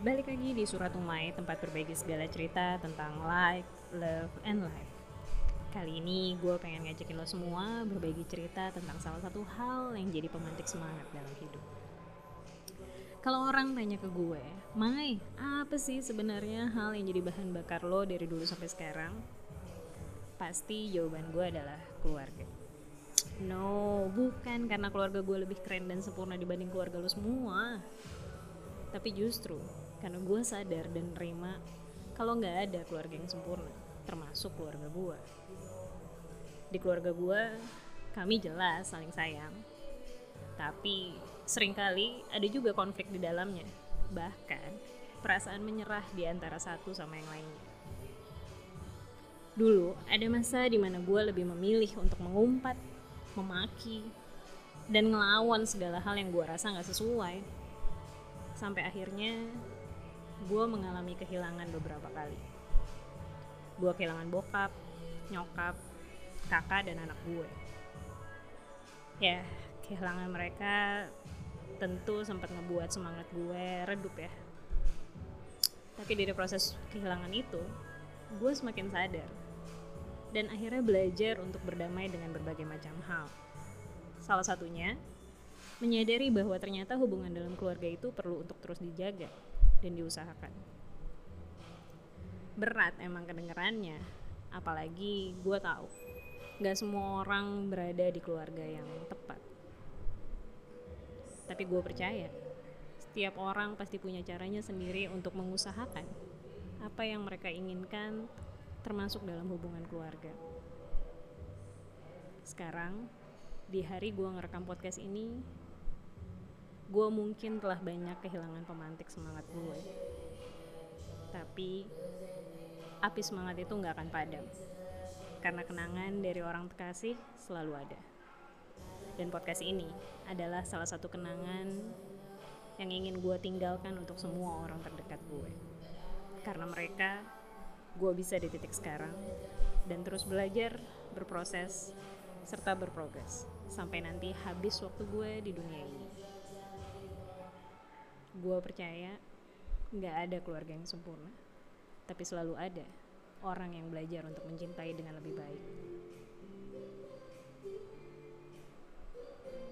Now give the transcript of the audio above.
Balik lagi di Surat Umay, tempat berbagi segala cerita tentang life, love, and life. Kali ini gue pengen ngajakin lo semua berbagi cerita tentang salah satu hal yang jadi pemantik semangat dalam hidup. Kalau orang tanya ke gue, Mai, apa sih sebenarnya hal yang jadi bahan bakar lo dari dulu sampai sekarang? Pasti jawaban gue adalah keluarga. No, bukan karena keluarga gue lebih keren dan sempurna dibanding keluarga lo semua. Tapi justru karena gue sadar dan nerima kalau nggak ada keluarga yang sempurna, termasuk keluarga gue. Di keluarga gue, kami jelas saling sayang, tapi sering kali ada juga konflik di dalamnya. Bahkan perasaan menyerah di antara satu sama yang lainnya. Dulu ada masa di mana gue lebih memilih untuk mengumpat, memaki, dan ngelawan segala hal yang gue rasa nggak sesuai. Sampai akhirnya gue mengalami kehilangan beberapa kali. Gue kehilangan bokap, nyokap, kakak, dan anak gue. Ya, kehilangan mereka tentu sempat ngebuat semangat gue redup ya. Tapi dari proses kehilangan itu, gue semakin sadar. Dan akhirnya belajar untuk berdamai dengan berbagai macam hal. Salah satunya, menyadari bahwa ternyata hubungan dalam keluarga itu perlu untuk terus dijaga dan diusahakan. Berat emang kedengerannya, apalagi gue tahu gak semua orang berada di keluarga yang tepat. Tapi gue percaya, setiap orang pasti punya caranya sendiri untuk mengusahakan apa yang mereka inginkan, termasuk dalam hubungan keluarga. Sekarang, di hari gue ngerekam podcast ini, gue mungkin telah banyak kehilangan pemantik semangat gue. Tapi api semangat itu nggak akan padam. Karena kenangan dari orang terkasih selalu ada. Dan podcast ini adalah salah satu kenangan yang ingin gue tinggalkan untuk semua orang terdekat gue. Karena mereka, gue bisa di titik sekarang dan terus belajar, berproses, serta berprogres sampai nanti habis waktu gue di dunia ini gue percaya nggak ada keluarga yang sempurna tapi selalu ada orang yang belajar untuk mencintai dengan lebih baik